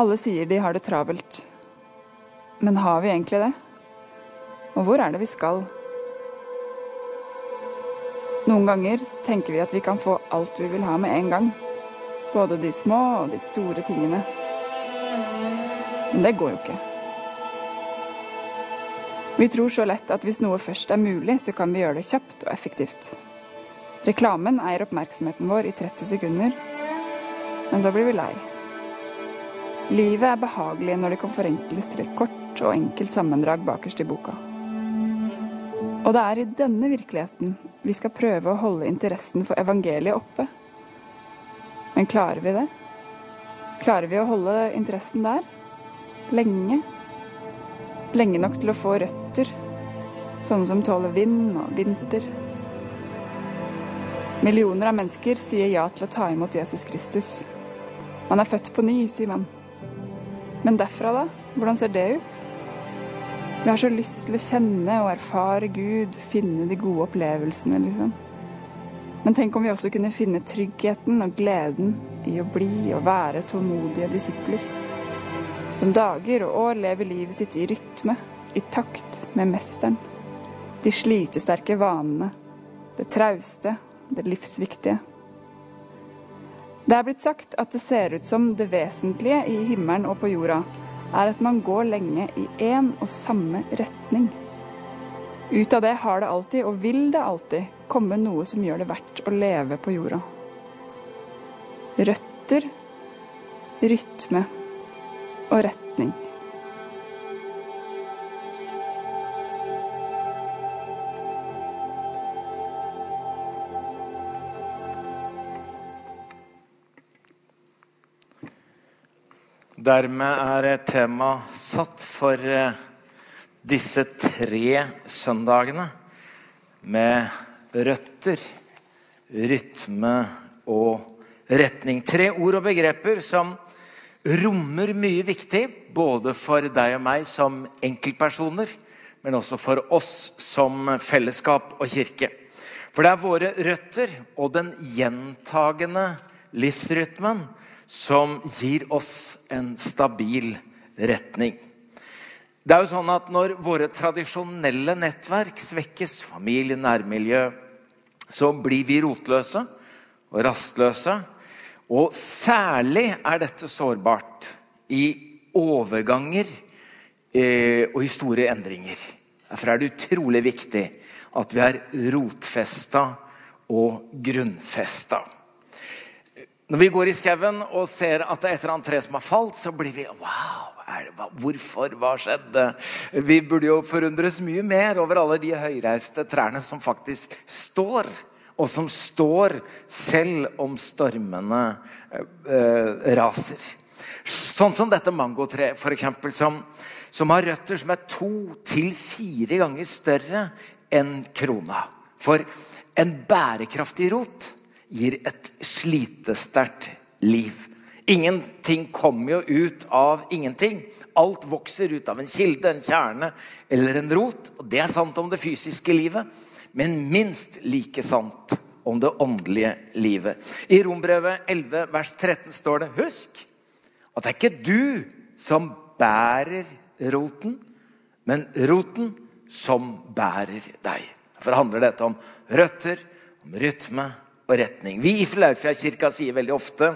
Alle sier de har det travelt. Men har vi egentlig det? Og hvor er det vi skal? Noen ganger tenker vi at vi kan få alt vi vil ha med en gang. Både de små og de store tingene. Men det går jo ikke. Vi tror så lett at hvis noe først er mulig, så kan vi gjøre det kjapt og effektivt. Reklamen eier oppmerksomheten vår i 30 sekunder, men så blir vi lei. Livet er behagelig når det kan forenkles til et kort og enkelt sammendrag bakerst i boka. Og det er i denne virkeligheten vi skal prøve å holde interessen for evangeliet oppe. Men klarer vi det? Klarer vi å holde interessen der? Lenge? Lenge nok til å få røtter, sånne som tåler vind og vinter. Millioner av mennesker sier ja til å ta imot Jesus Kristus. Man er født på ny, sier man. Men derfra, da? Hvordan ser det ut? Vi har så lyst til å kjenne og erfare Gud, finne de gode opplevelsene, liksom. Men tenk om vi også kunne finne tryggheten og gleden i å bli og være tålmodige disipler. Som dager og år lever livet sitt i rytme, i takt med mesteren. De slitesterke vanene, det trauste, det livsviktige. Det er blitt sagt at det ser ut som det vesentlige i himmelen og på jorda er at man går lenge i én og samme retning. Ut av det har det alltid, og vil det alltid, komme noe som gjør det verdt å leve på jorda. Røtter, rytme og retning. Dermed er tema satt for eh, disse tre søndagene med røtter, rytme og retning. Tre ord og begreper som rommer mye viktig, både for deg og meg som enkeltpersoner, men også for oss som fellesskap og kirke. For det er våre røtter og den gjentagende livsrytmen som gir oss en stabil retning. Det er jo sånn at Når våre tradisjonelle nettverk svekkes, familie, nærmiljø, så blir vi rotløse og rastløse. Og særlig er dette sårbart i overganger eh, og i store endringer. Derfor er det utrolig viktig at vi er rotfesta og grunnfesta. Når vi går i skauen og ser at det er et eller annet tre som har falt, så blir vi Wow! Det, hva, hvorfor? Hva skjedde? Vi burde jo forundres mye mer over alle de høyreiste trærne som faktisk står. Og som står selv om stormene eh, raser. Sånn som dette mangotreet, f.eks. Som, som har røtter som er to til fire ganger større enn krona. For en bærekraftig rot gir et slitesterkt liv. Ingenting kommer jo ut av ingenting. Alt vokser ut av en kilde, en kjerne eller en rot. Og Det er sant om det fysiske livet, men minst like sant om det åndelige livet. I Rombrevet 11, vers 13 står det Husk at det er ikke du som bærer roten, men roten som bærer deg. Derfor handler dette om røtter, om rytme og retning. Vi i Filadelfia-kirka sier veldig ofte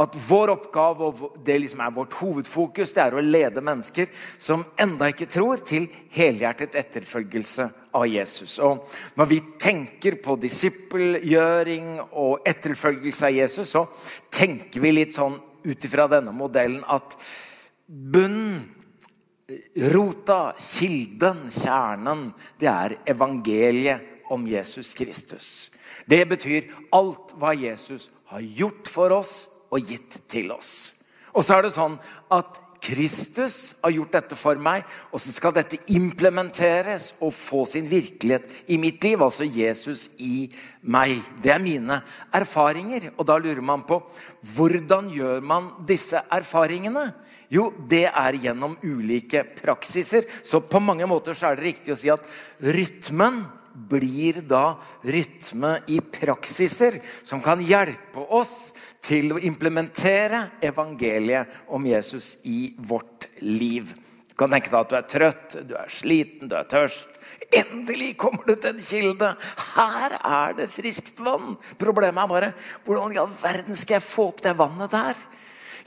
at vår oppgave og det liksom er vårt hovedfokus det er å lede mennesker som enda ikke tror, til helhjertet etterfølgelse av Jesus. Og Når vi tenker på disippelgjøring og etterfølgelse av Jesus, så tenker vi litt sånn ut ifra denne modellen at bunnen Rota, kilden, kjernen, det er evangeliet om Jesus Kristus. Det betyr alt hva Jesus har gjort for oss og gitt til oss. Og så er det sånn at Kristus har gjort dette for meg, og så skal dette implementeres og få sin virkelighet i mitt liv. Altså Jesus i meg. Det er mine erfaringer. Og da lurer man på hvordan gjør man disse erfaringene? Jo, det er gjennom ulike praksiser. Så på mange måter er det riktig å si at rytmen blir da rytme i praksiser som kan hjelpe oss til å implementere evangeliet om Jesus i vårt liv. Du kan tenke deg at du er trøtt, du er sliten, du er tørst. Endelig kommer du til en kilde! Her er det friskt vann! Problemet er bare hvordan i all verden skal jeg få opp det vannet der?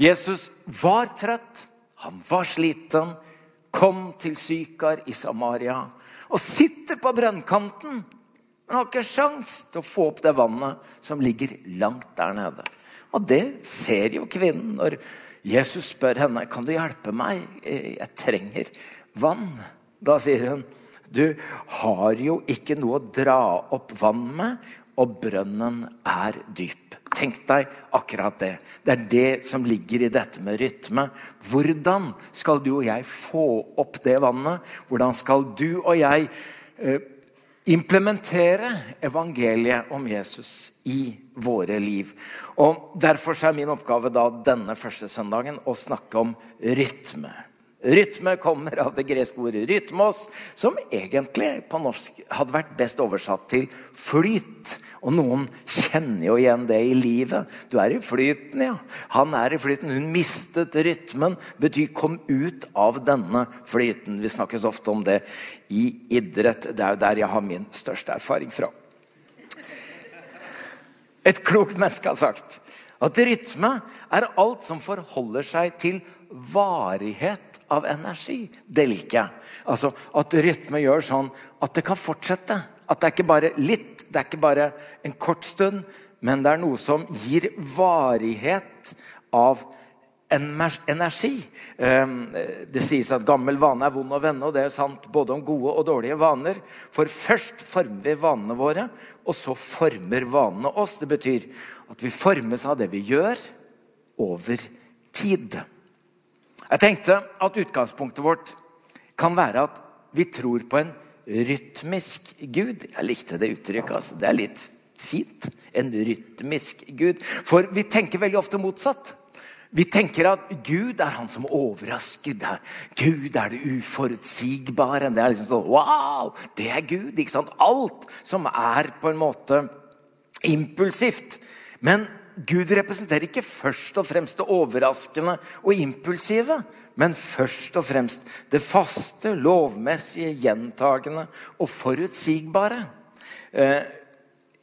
Jesus var trøtt, han var sliten, kom til Sykar i Samaria og sitter på brønnkanten. Men har ikke sjans til å få opp det vannet som ligger langt der nede. Og det ser jo kvinnen når Jesus spør henne kan du hjelpe meg. Jeg trenger vann. Da sier hun du har jo ikke noe å dra opp vann med, og brønnen er dyp. Tenk deg akkurat det. Det er det som ligger i dette med rytme. Hvordan skal du og jeg få opp det vannet? Hvordan skal du og jeg eh, implementere evangeliet om Jesus i våre liv. Og Derfor er min oppgave da denne første søndagen å snakke om rytme. Rytme kommer av det greske ordet 'rytmos', som egentlig på norsk hadde vært best oversatt til flyt. Og noen kjenner jo igjen det i livet. Du er i flyten, ja. Han er i flyten. Hun mistet rytmen. Betyr 'kom ut av denne flyten'. Vi snakkes ofte om det i idrett. Det er jo der jeg har min største erfaring fra. Et klokt menneske har sagt at rytme er alt som forholder seg til varighet av energi. Det liker jeg. Altså At rytme gjør sånn at det kan fortsette. At det er ikke bare litt, det er ikke bare en kort stund, men det er noe som gir varighet av energi. Ehm, det sies at gammel vane er vond å vende, og det er sant både om gode og dårlige vaner. For først former vi vanene våre, og så former vanene oss. Det betyr at vi formes av det vi gjør, over tid. Jeg tenkte at utgangspunktet vårt kan være at vi tror på en rytmisk Gud. Jeg likte det uttrykket. Altså. Det er litt fint. En rytmisk Gud. For vi tenker veldig ofte motsatt. Vi tenker at Gud er han som overrasker. Gud er det uforutsigbare. Det er liksom sånn Wow! Det er Gud. ikke sant? Alt som er på en måte impulsivt. Men Gud representerer ikke først og fremst det overraskende og impulsive, men først og fremst det faste, lovmessige, gjentagende og forutsigbare. Eh,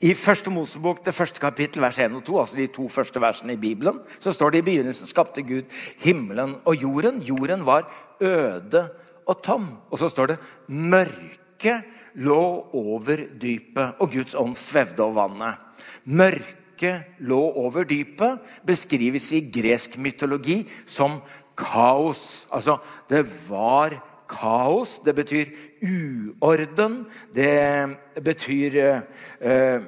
I første Mosebok, det første kapittel, vers 1 og 2, altså de to første versene i Bibelen, så står det i begynnelsen skapte Gud himmelen og jorden. Jorden var øde og tom. Og så står det mørket lå over dypet, og Guds ånd svevde over vannet. Mørket mørket lå over dypet, beskrives i gresk mytologi som kaos. Altså, det var kaos. Det betyr uorden. Det betyr eh,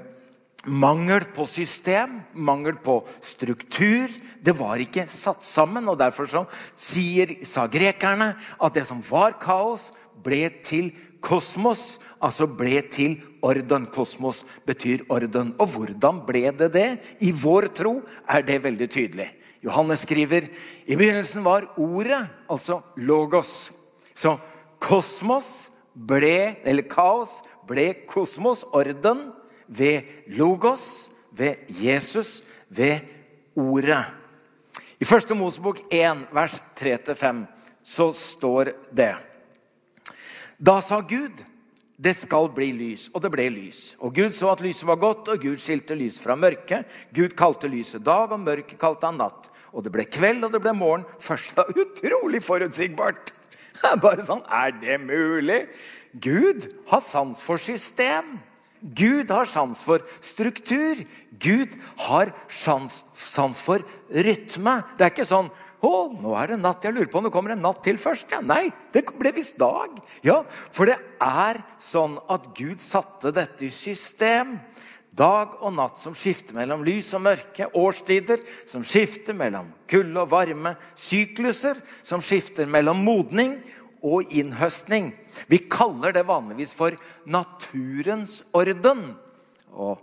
mangel på system, mangel på struktur. Det var ikke satt sammen. og Derfor så sier, sa grekerne at det som var kaos, ble til kosmos, altså ble til orden. Kosmos betyr orden. Og hvordan ble det det? I vår tro er det veldig tydelig. Johannes skriver i begynnelsen var ordet, altså logos. Så kosmos ble, eller kaos ble kosmos, orden, ved logos, ved Jesus, ved ordet. I første Mosebok 1, vers 3-5, så står det da sa Gud det skal bli lys, og det ble lys. Og Gud så at lyset var godt, og Gud skilte lys fra mørket. Gud kalte lyset dag, og mørket kalte han natt. Og det ble kveld, og det ble morgen. Først da utrolig forutsigbart. Bare sånn Er det mulig? Gud har sans for system. Gud har sans for struktur. Gud har sans, sans for rytme. Det er ikke sånn å, nå er det natt. Jeg lurer på om det kommer en natt til først. Ja, nei, det ble visst dag. Ja, For det er sånn at Gud satte dette i system. Dag og natt som skifter mellom lys og mørke. Årstider som skifter mellom kulde og varme. Sykluser som skifter mellom modning og innhøstning. Vi kaller det vanligvis for naturens orden. Og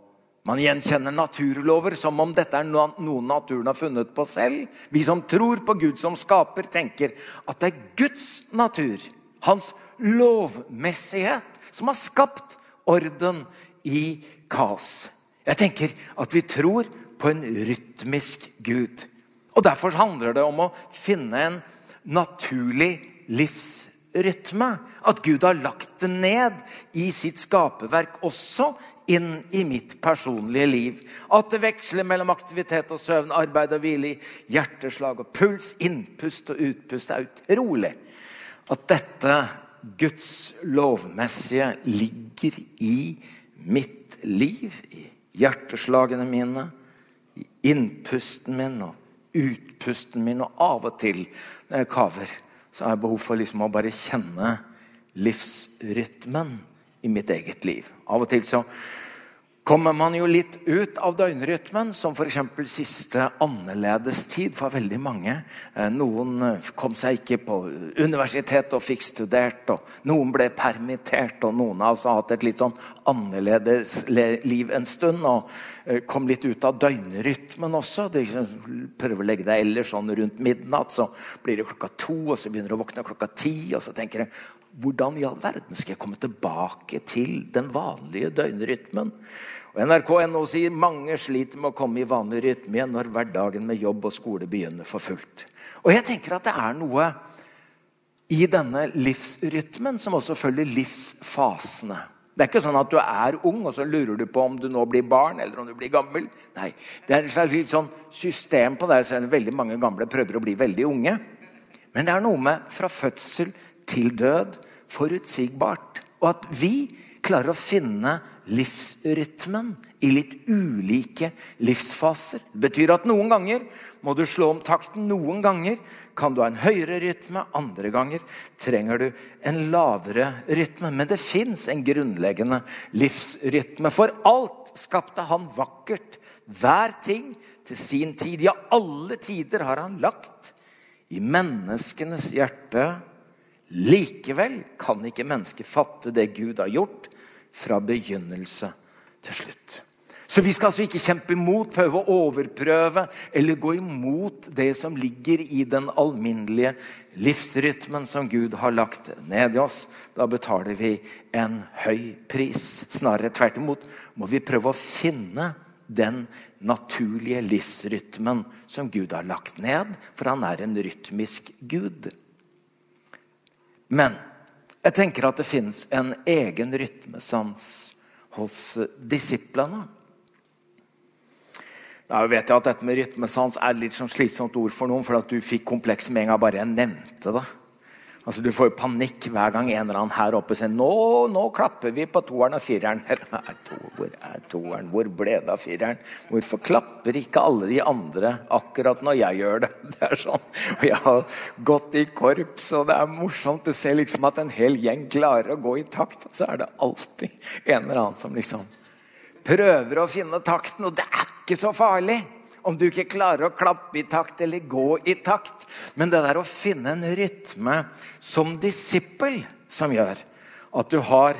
man gjenkjenner naturlover som om dette er noe naturen har funnet på selv. Vi som tror på Gud som skaper, tenker at det er Guds natur, hans lovmessighet, som har skapt orden i kaos. Jeg tenker at vi tror på en rytmisk Gud. Og Derfor handler det om å finne en naturlig livsrytme. At Gud har lagt det ned i sitt skaperverk, også inn i mitt personlige liv. At det veksler mellom aktivitet og søvn, arbeid og hvile, hjerteslag og puls, innpust og utpust. Det er utrolig at dette Guds lovmessige ligger i mitt liv, i hjerteslagene mine, i innpusten min og utpusten min. Og av og til når jeg kaver, så har jeg behov for liksom å bare kjenne livsrytmen i mitt eget liv. Av og til så kommer man jo litt ut av døgnrytmen, som f.eks. siste annerledestid for veldig mange. Eh, noen eh, kom seg ikke på universitet og fikk studert, og noen ble permittert, og noen av oss har hatt et litt sånn annerledes liv en stund og eh, kom litt ut av døgnrytmen også. De prøver å legge deg ellers sånn rundt midnatt, så blir det klokka to, og så begynner du å våkne klokka ti, og så tenker jeg hvordan i all verden skal jeg komme tilbake til den vanlige døgnrytmen? Og NRK.no sier mange sliter med å komme i vanlig rytme igjen når hverdagen med jobb og skole begynner for fullt. Og jeg tenker at det er noe i denne livsrytmen som også følger livsfasene. Det er ikke sånn at du er ung, og så lurer du på om du nå blir barn eller om du blir gammel. Nei, Det er et slags sånn system på deg Så veldig mange gamle prøver å bli veldig unge. Men det er noe med fra fødsel til død forutsigbart. Og at vi klarer å finne livsrytmen i litt ulike livsfaser. Det betyr at noen ganger må du slå om takten. Noen ganger kan du ha en høyere rytme, andre ganger trenger du en lavere rytme. Men det fins en grunnleggende livsrytme. For alt skapte han vakkert. Hver ting til sin tid. Ja, alle tider har han lagt i menneskenes hjerte Likevel kan ikke mennesket fatte det Gud har gjort, fra begynnelse til slutt. Så vi skal altså ikke kjempe imot, prøve å overprøve eller gå imot det som ligger i den alminnelige livsrytmen som Gud har lagt ned i oss. Da betaler vi en høy pris. Snarere tvert imot må vi prøve å finne den naturlige livsrytmen som Gud har lagt ned, for han er en rytmisk Gud. Men jeg tenker at det fins en egen rytmesans hos disiplene. Da vet jeg at dette med rytmesans er litt sånn slitsomt ord for noen, for at du fikk kompleks med en gang bare jeg nevnte det. Altså Du får jo panikk hver gang en eller annen her oppe sier nå, nå klapper vi på toeren og fireren. Hvor er toeren? Hvor ble det av fireren? Hvorfor klapper ikke alle de andre akkurat når jeg gjør det? Det er sånn. Og Jeg har gått i korps, og det er morsomt å se liksom at en hel gjeng klarer å gå i takt. Og så er det alltid en eller annen som liksom prøver å finne takten, og det er ikke så farlig om du ikke klarer å klappe i takt eller gå i takt. Men det der å finne en rytme som disippel som gjør at du har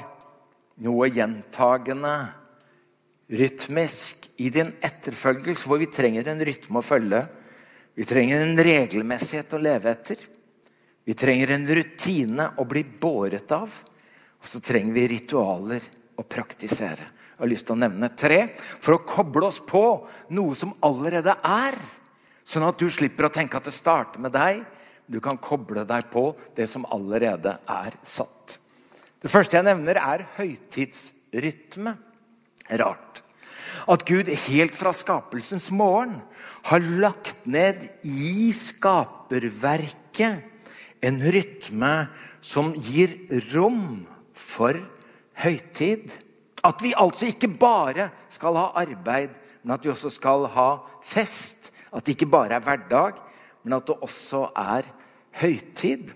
noe gjentagende rytmisk i din etterfølgelse, hvor vi trenger en rytme å følge. Vi trenger en regelmessighet å leve etter. Vi trenger en rutine å bli båret av. Og så trenger vi ritualer å praktisere. Jeg har lyst til å nevne tre for å koble oss på noe som allerede er. Sånn at du slipper å tenke at det starter med deg. Du kan koble deg på det som allerede er satt. Det første jeg nevner, er høytidsrytme. Rart. At Gud helt fra skapelsens morgen har lagt ned i skaperverket en rytme som gir rom for høytid. At vi altså ikke bare skal ha arbeid, men at vi også skal ha fest. At det ikke bare er hverdag, men at det også er høytid.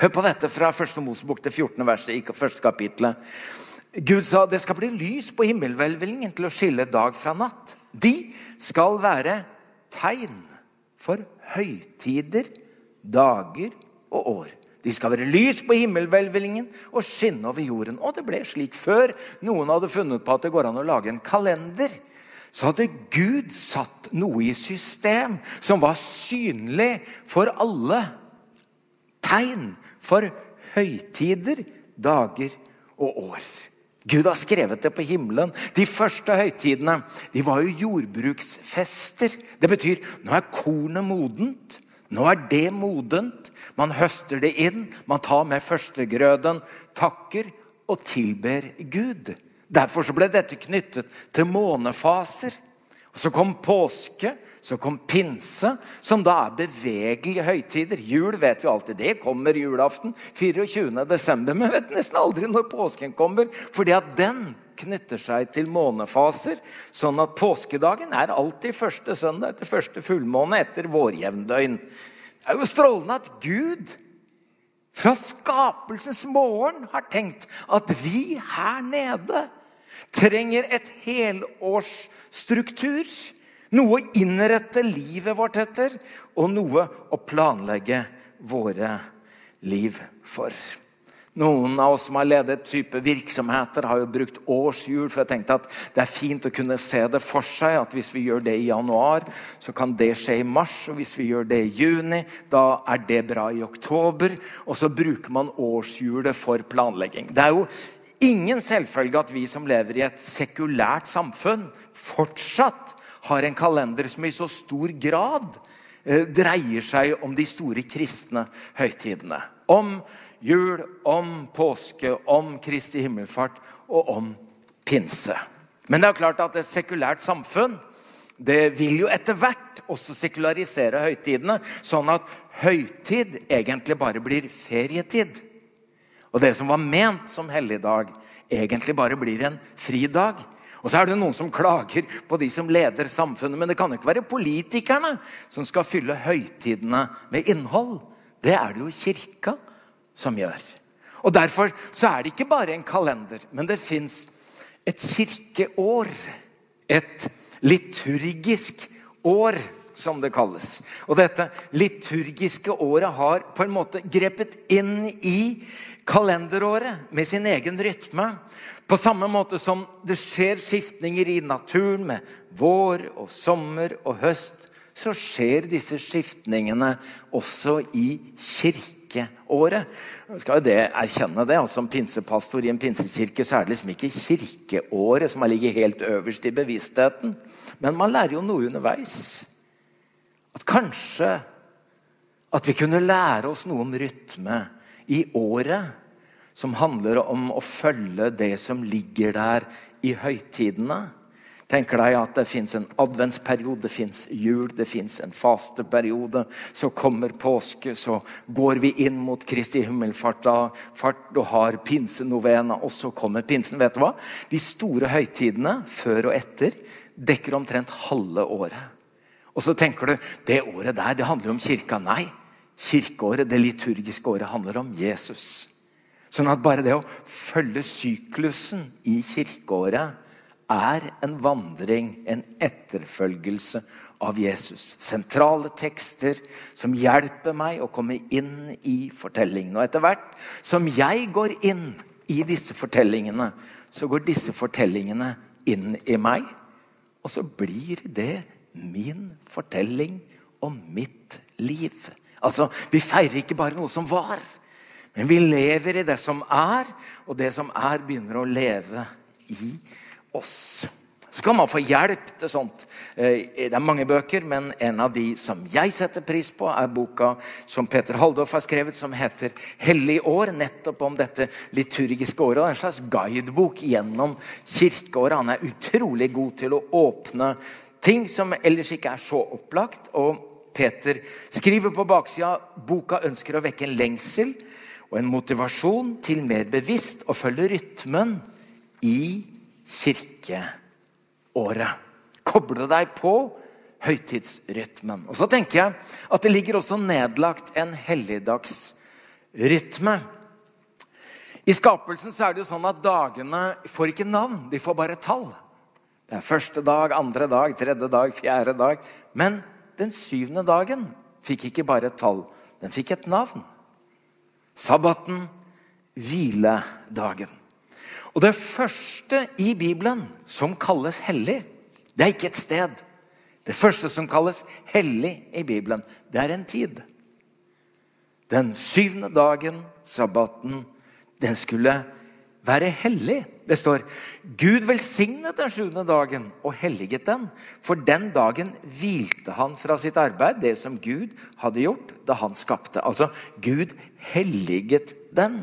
Hør på dette fra 1. Mosebok, det 14. verset i første kapitlet. Gud sa det skal bli lys på himmelhvelvingen til å skille dag fra natt. De skal være tegn for høytider, dager og år. De skal være lys på himmelhvelvingen og skinne over jorden. Og det ble slik før noen hadde funnet på at det går an å lage en kalender. Så hadde Gud satt noe i system som var synlig for alle. Tegn for høytider, dager og år. Gud har skrevet det på himmelen. De første høytidene de var jo jordbruksfester. Det betyr nå er kornet modent. Nå er det modent. Man høster det inn, man tar med førstegrøden, takker og tilber Gud. Derfor ble dette knyttet til månefaser. Og Så kom påske, så kom pinse, som da er bevegelige høytider. Jul vet vi alltid. Det kommer julaften 24. desember. Men vet nesten aldri når påsken kommer, fordi at den knytter seg til månefaser. Sånn at påskedagen er alltid første søndag etter første fullmåne etter vårjevndøgn. Det er jo strålende at Gud fra skapelsens morgen har tenkt at vi her nede trenger et helårsstruktur. Noe å innrette livet vårt etter, og noe å planlegge våre liv for. Noen av oss som har ledet type virksomheter, har jo brukt årshjul. For jeg tenkte at det er fint å kunne se det for seg. At hvis vi gjør det i januar, så kan det skje i mars. Og hvis vi gjør det i juni, da er det bra i oktober. Og så bruker man årshjulet for planlegging. Det er jo ingen selvfølge at vi som lever i et sekulært samfunn, fortsatt har en kalender som i så stor grad eh, dreier seg om de store kristne høytidene. Om jul, om påske, om Kristi himmelfart og om pinse. Men det er klart at et sekulært samfunn det vil jo etter hvert også sekularisere høytidene, sånn at høytid egentlig bare blir ferietid. Og det som var ment som helligdag, egentlig bare blir en fridag. Og så er det noen som klager på de som leder samfunnet, men det kan jo ikke være politikerne som skal fylle høytidene med innhold. Det er det jo kirka som gjør. Og Derfor så er det ikke bare en kalender, men det fins et kirkeår. Et liturgisk år, som det kalles. Og dette liturgiske året har på en måte grepet inn i kalenderåret med sin egen rytme. På samme måte som det skjer skiftninger i naturen med vår og sommer og høst, så skjer disse skiftningene også i kirkeåret. Jeg skal jo det erkjenne det, altså Som pinsepastor i en pinsekirke så er det liksom ikke kirkeåret som har ligget helt øverst i bevisstheten. Men man lærer jo noe underveis. At kanskje at vi kunne lære oss noe om rytme i året som handler om å følge det som ligger der i høytidene. Tenker deg at det fins en adventsperiode, det fins jul, det fins en fasteperiode. Så kommer påske, så går vi inn mot Kristi himmelfart og har pinsenovena, og så kommer pinsen. Vet du hva? De store høytidene før og etter dekker omtrent halve året. Og så tenker du det året der det handler jo om kirka. Nei, kirkeåret, det liturgiske året, handler om Jesus. Sånn at bare det å følge syklusen i kirkeåret er en vandring, en etterfølgelse av Jesus. Sentrale tekster som hjelper meg å komme inn i fortellingen. Og etter hvert som jeg går inn i disse fortellingene, så går disse fortellingene inn i meg. Og så blir det min fortelling om mitt liv. Altså, Vi feirer ikke bare noe som var, men vi lever i det som er, og det som er, begynner å leve i oss. Så kan man få hjelp til sånt. Eh, det er mange bøker, men en av de som jeg setter pris på, er boka som Peter Haldorf har skrevet, som heter 'Hellig år'. Nettopp om dette liturgiske året. og En slags guidebok gjennom kirkeåret. Han er utrolig god til å åpne ting som ellers ikke er så opplagt. og Peter skriver på baksida boka ønsker å vekke en lengsel og en motivasjon til mer bevisst å følge rytmen i kirkeåret. Koble deg på høytidsrytmen. Og så tenker jeg at det ligger også nedlagt en helligdagsrytme. I skapelsen så er det jo sånn at dagene får ikke navn, de får bare tall. Det er første dag, andre dag, tredje dag, fjerde dag. Men den syvende dagen fikk ikke bare et tall, den fikk et navn. Sabbaten, hviledagen. Og det første i Bibelen som kalles hellig, det er ikke et sted. Det første som kalles hellig i Bibelen, det er en tid. Den syvende dagen, sabbaten, den skulle være hellig. Det står Gud velsignet den sjuende dagen og helliget den. For den dagen hvilte han fra sitt arbeid, det som Gud hadde gjort da han skapte. Altså, Gud helliget den.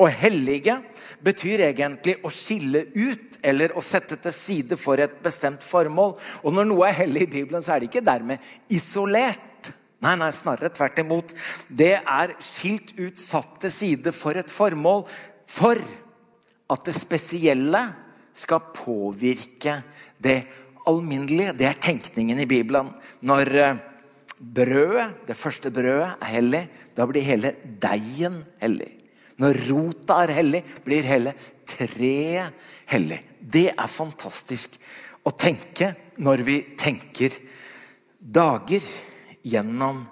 Å hellige betyr egentlig å skille ut eller å sette til side for et bestemt formål. Og når noe er hellig i Bibelen, så er det ikke dermed isolert. Nei, nei, snarere tvert imot. Det er skilt ut, satt til side for et formål. For at det spesielle skal påvirke det alminnelige. Det er tenkningen i Bibelen. Når eh, brødet, det første brødet er hellig, da blir hele deigen hellig. Når rota er hellig, blir hele treet hellig. Det er fantastisk å tenke når vi tenker dager gjennom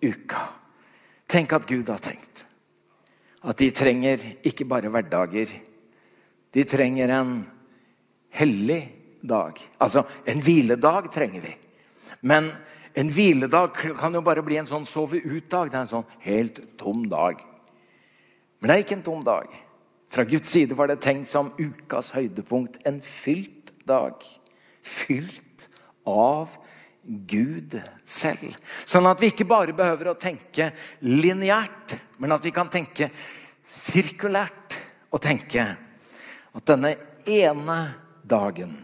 uka. Tenk at Gud har tenkt. At de trenger ikke bare hverdager. De trenger en hellig dag. Altså, en hviledag trenger vi. Men en hviledag kan jo bare bli en sånn sove ut-dag. Det er en sånn helt tom dag. Men det er ikke en tom dag. Fra Guds side var det tenkt som ukas høydepunkt. En fylt dag. Fylt av Gud selv. Sånn at vi ikke bare behøver å tenke lineært, men at vi kan tenke sirkulært. Og tenke at denne ene dagen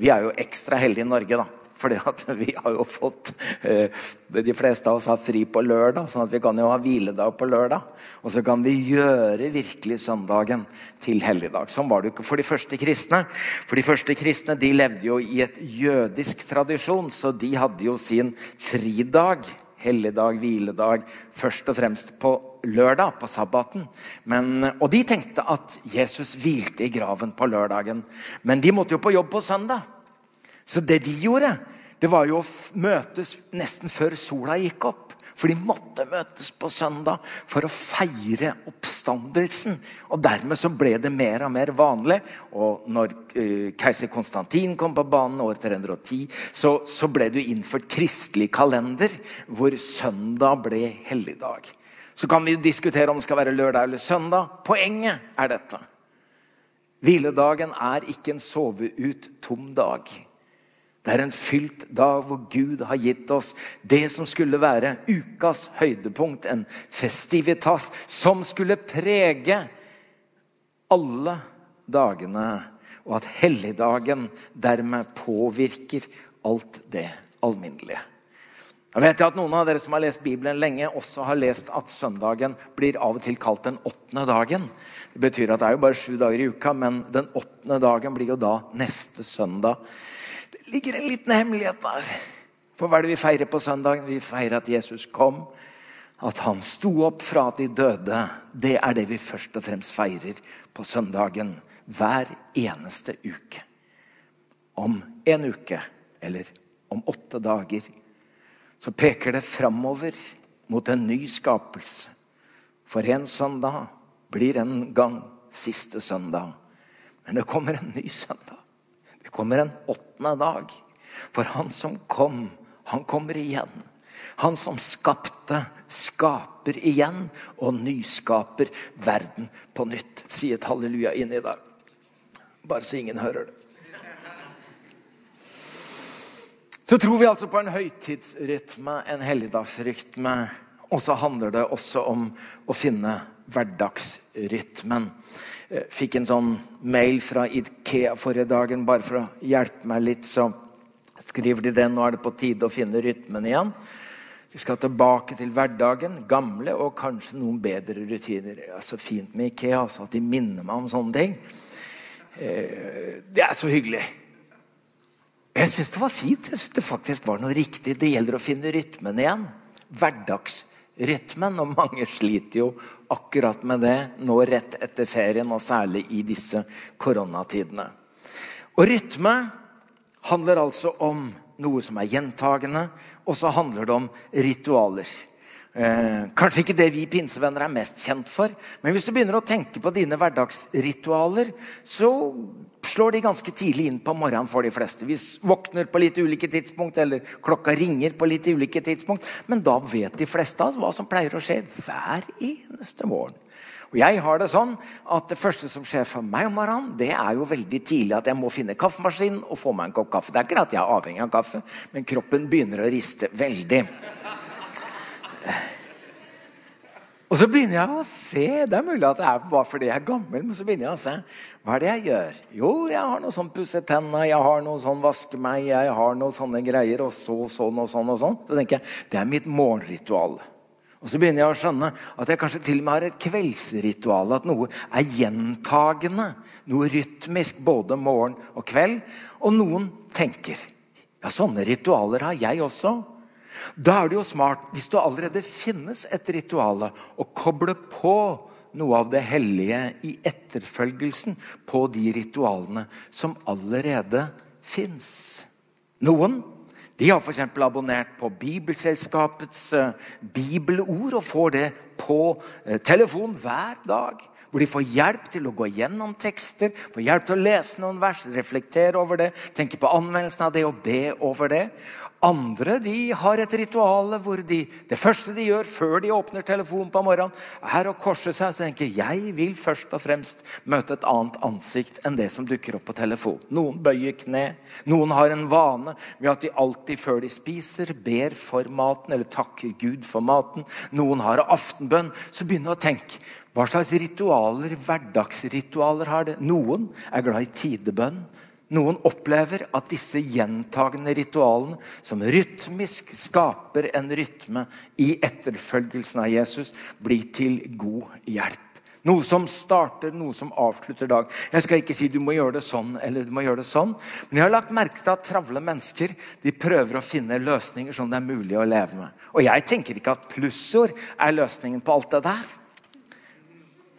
Vi er jo ekstra heldige i Norge, da. Fordi at vi har jo fått eh, De fleste av oss har fri på lørdag, sånn at vi kan jo ha hviledag på lørdag. Og så kan vi gjøre virkelig søndagen til helligdag. Sånn var det jo ikke for de første kristne. For de første kristne de levde jo i et jødisk tradisjon, så de hadde jo sin fridag. Helligdag, hviledag, først og fremst på lørdag, på sabbaten. Men, og de tenkte at Jesus hvilte i graven på lørdagen. Men de måtte jo på jobb på søndag. Så det de gjorde, det var jo å møtes nesten før sola gikk opp. For de måtte møtes på søndag for å feire oppstandelsen. Og dermed så ble det mer og mer vanlig. Og når uh, keiser Konstantin kom på banen år 310, så, så ble det innført kristelig kalender hvor søndag ble helligdag. Så kan vi diskutere om det skal være lørdag eller søndag. Poenget er dette. Hviledagen er ikke en sove ut tom dag. Det er en fylt dag hvor Gud har gitt oss det som skulle være ukas høydepunkt. En festivitas som skulle prege alle dagene. Og at helligdagen dermed påvirker alt det alminnelige. Jeg vet at Noen av dere som har lest Bibelen lenge, også har lest at søndagen blir av og til kalt den åttende dagen. Det betyr at det er jo bare sju dager i uka, men den åttende dagen blir jo da neste søndag ligger en liten hemmelighet der. For hva er det vi feirer på søndag? Vi feirer at Jesus kom. At han sto opp fra de døde. Det er det vi først og fremst feirer på søndagen hver eneste uke. Om en uke, eller om åtte dager, så peker det framover mot en ny skapelse. For en søndag blir en gang siste søndag. Men det kommer en ny søndag. Det kommer en åttende dag. For han som kom, han kommer igjen. Han som skapte, skaper igjen og nyskaper verden på nytt. Si et halleluja inn i dag. Bare så ingen hører det. Så tror vi altså på en høytidsrytme, en helligdagsrytme. Og så handler det også om å finne hverdagsrytmen. Eh, fikk en sånn mail fra Ikea forrige dagen bare for å hjelpe meg litt. Så skriver de den. Nå er det på tide å finne rytmen igjen. Vi skal tilbake til hverdagen. Gamle og kanskje noen bedre rutiner. Det er så fint med Ikea altså, at de minner meg om sånne ting. Eh, det er så hyggelig. Jeg syns det var fint. Jeg synes det faktisk var noe riktig. Det gjelder å finne rytmen igjen. Hverdagsrytmen. Og mange sliter jo akkurat med det nå rett etter ferien, og særlig i disse koronatidene. Og rytme handler altså om noe som er gjentagende, og så handler det om ritualer. Eh, kanskje ikke det vi pinsevenner er mest kjent for. Men hvis du begynner å tenke på dine hverdagsritualer, så slår de ganske tidlig inn på morgenen for de fleste. Vi våkner på litt ulike tidspunkt, eller klokka ringer på litt ulike tidspunkt. Men da vet de fleste av oss hva som pleier å skje hver eneste morgen. Og jeg har Det sånn at det første som skjer for meg om morgenen, det er jo veldig tidlig at jeg må finne kaffemaskinen og få meg en kopp kaffe. Det er ikke at jeg er avhengig av kaffe, men kroppen begynner å riste veldig. Og så begynner jeg å se Det er mulig at det er bare fordi jeg er gammel, men så begynner jeg å se hva er det jeg gjør. Jo, jeg har noe sånn pusse tenna, jeg har noe sånn vaske meg, jeg har noe sånne greier, og så sånn og sånn og sånn. Så tenker jeg, Det er mitt morgenritual. Og så begynner jeg å skjønne at jeg kanskje til og med har et kveldsritual. At noe er gjentagende, noe rytmisk både morgen og kveld. Og noen tenker ja, sånne ritualer har jeg også. Da er det jo smart, hvis det allerede finnes et ritual, å koble på noe av det hellige i etterfølgelsen på de ritualene som allerede fins. Noen de har f.eks. abonnert på Bibelselskapets uh, bibelord og får det på uh, telefon hver dag. Hvor de får hjelp til å gå gjennom tekster, får hjelp til å lese noen vers, reflektere over det, tenke på anvendelsen av det og be over det. Andre de har et ritual hvor de, det første de gjør før de åpner telefonen på morgenen, er å korse seg og tenke jeg vil først og fremst møte et annet ansikt enn det som dukker opp på telefonen. Noen bøyer kne. Noen har en vane med at de alltid før de spiser, ber for maten eller takker Gud for maten. Noen har aftenbønn. Så begynner å tenke hva slags ritualer, hverdagsritualer har det? Noen er glad i tidebønn. Noen opplever at disse gjentagende ritualene, som rytmisk skaper en rytme i etterfølgelsen av Jesus, blir til god hjelp. Noe som starter, noe som avslutter dag. Jeg skal ikke si du må gjøre det sånn eller du må gjøre det sånn. Men jeg har lagt merke til at travle mennesker de prøver å finne løsninger som det er mulig å leve med. Og jeg tenker ikke at plussord er løsningen på alt det der.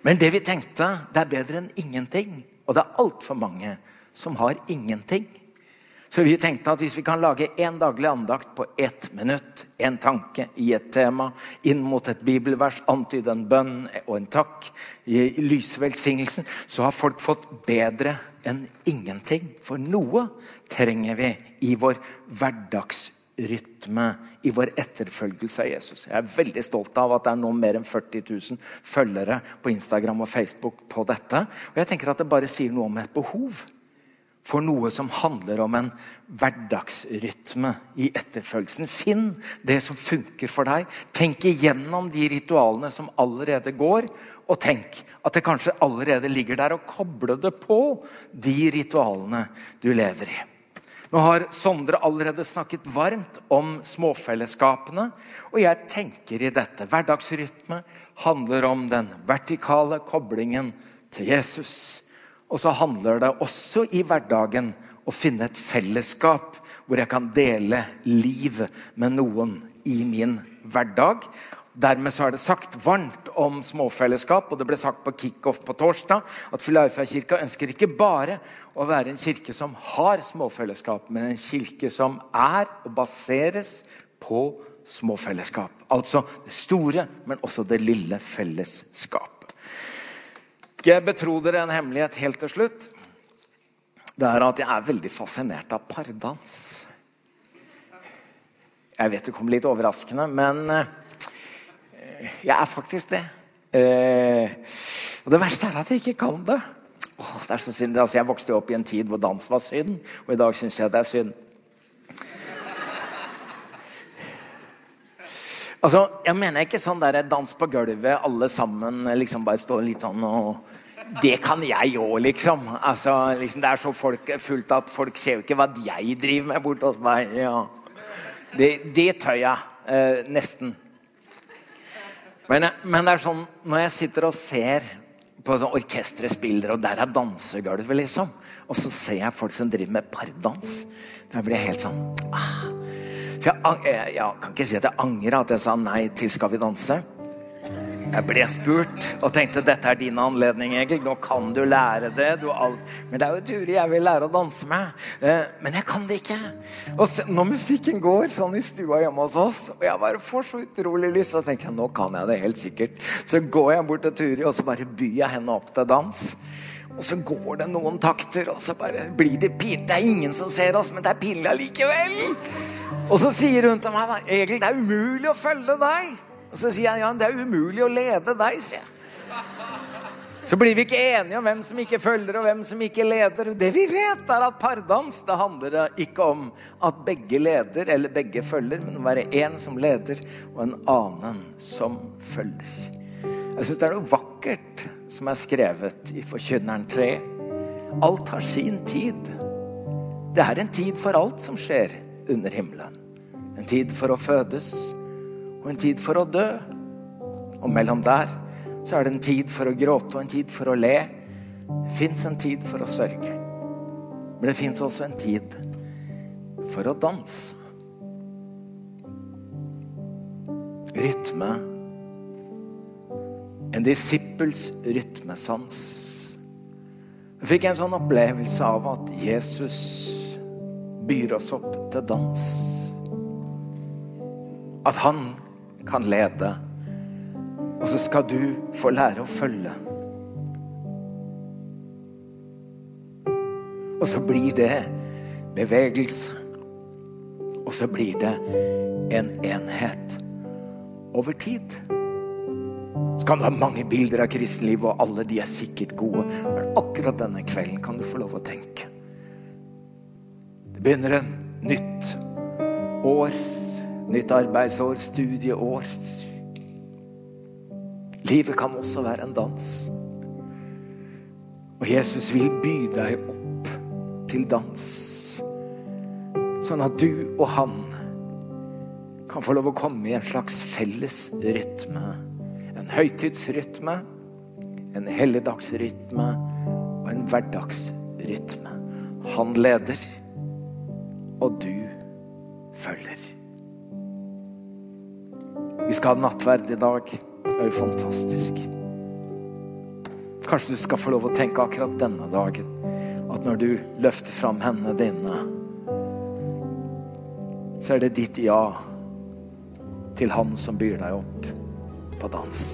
Men det vi tenkte, det er bedre enn ingenting. Og det er altfor mange som har ingenting. Så vi tenkte at hvis vi kan lage én daglig andakt på ett minutt, en tanke i et tema, inn mot et bibelvers, antyde en bønn og en takk, i velsignelsen, så har folk fått bedre enn ingenting. For noe trenger vi i vår hverdagsrytme, i vår etterfølgelse av Jesus. Jeg er veldig stolt av at det er nå mer enn 40 000 følgere på Instagram og Facebook på dette. Og jeg tenker at det bare sier noe om et behov for noe som handler om en hverdagsrytme i etterfølgelsen. Finn det som funker for deg. Tenk igjennom de ritualene som allerede går, og tenk at det kanskje allerede ligger der, og koble det på de ritualene du lever i. Nå har Sondre allerede snakket varmt om småfellesskapene, og jeg tenker i dette. Hverdagsrytme handler om den vertikale koblingen til Jesus. Og så handler det også i hverdagen å finne et fellesskap hvor jeg kan dele liv med noen i min hverdag. Dermed så er det sagt varmt om småfellesskap, og det ble sagt på kickoff på torsdag at Filadelfia-kirka ønsker ikke bare å være en kirke som har småfellesskap, men en kirke som er og baseres på småfellesskap. Altså det store, men også det lille fellesskap ikke betro dere en hemmelighet helt til slutt. Det er at jeg er veldig fascinert av pardans. Jeg vet det kommer litt overraskende, men eh, jeg er faktisk det. Eh, og det verste er at jeg ikke kan det. Åh, det er så synd. Altså, jeg vokste opp i en tid hvor dans var synd, og i dag syns jeg det er synd. Altså, Jeg mener ikke sånn der dans på gulvet, alle sammen liksom bare står litt sånn og Det kan jeg òg, liksom. Altså, liksom. Det er så folk, fullt at folk ser jo ikke hva jeg driver med borte hos meg. Ja. Det, det tør jeg. Eh, nesten. Men, men, det er sånn når jeg sitter og ser på sånn orkesteret spiller, og der er dansegulvet, liksom. Og så ser jeg folk som driver med pardans. Da blir jeg helt sånn ah. Så jeg, jeg, jeg, kan ikke si at jeg angra at jeg sa nei til Skal vi danse. Jeg ble spurt og tenkte dette er din anledning. Egil. Nå kan du lære det. Du Men det er jo Turi jeg vil lære å danse med. Eh, men jeg kan det ikke. Og se, når musikken går sånn i stua hjemme hos oss, og jeg bare får så utrolig lyst, så tenker jeg nå kan jeg det helt sikkert. Så går jeg bort til Turi og så bare byr jeg henne opp til dans. Og så går det noen takter, og så bare blir det pinlig. Det er ingen som ser oss, men det er pinlig allikevel. Og så sier hun til meg Egil, det er umulig å følge deg. Og så sier jeg ja, det er umulig å lede deg. sier jeg. Så blir vi ikke enige om hvem som ikke følger og hvem som ikke leder. Det vi vet, er at pardans det handler ikke om at begge leder eller begge følger, men å være én som leder og en annen som følger. Jeg syns det er noe vakkert som er skrevet i Forkynneren 3. Alt har sin tid. Det er en tid for alt som skjer under himmelen. En tid for å fødes og en tid for å dø. Og mellom der så er det en tid for å gråte og en tid for å le. Det fins en tid for å sørge. Men det fins også en tid for å danse. Rytme. En disippels rytmesans. Jeg fikk en sånn opplevelse av at Jesus byr oss opp til dans. At han kan lede. Og så skal du få lære å følge. Og så blir det bevegelse. Og så blir det en enhet over tid. Så kan du ha mange bilder av kristenlivet, og alle de er sikkert gode. Men akkurat denne kvelden kan du få lov å tenke. Begynner en nytt år. Nytt arbeidsår, studieår. Livet kan også være en dans. Og Jesus vil by deg opp til dans. Sånn at du og han kan få lov å komme i en slags felles rytme. En høytidsrytme, en helligdagsrytme og en hverdagsrytme. Han leder, og du følger. Vi skal ha nattverd i dag. Det er jo fantastisk. Kanskje du skal få lov å tenke akkurat denne dagen at når du løfter fram hendene dine, så er det ditt ja til Han som byr deg opp på dans.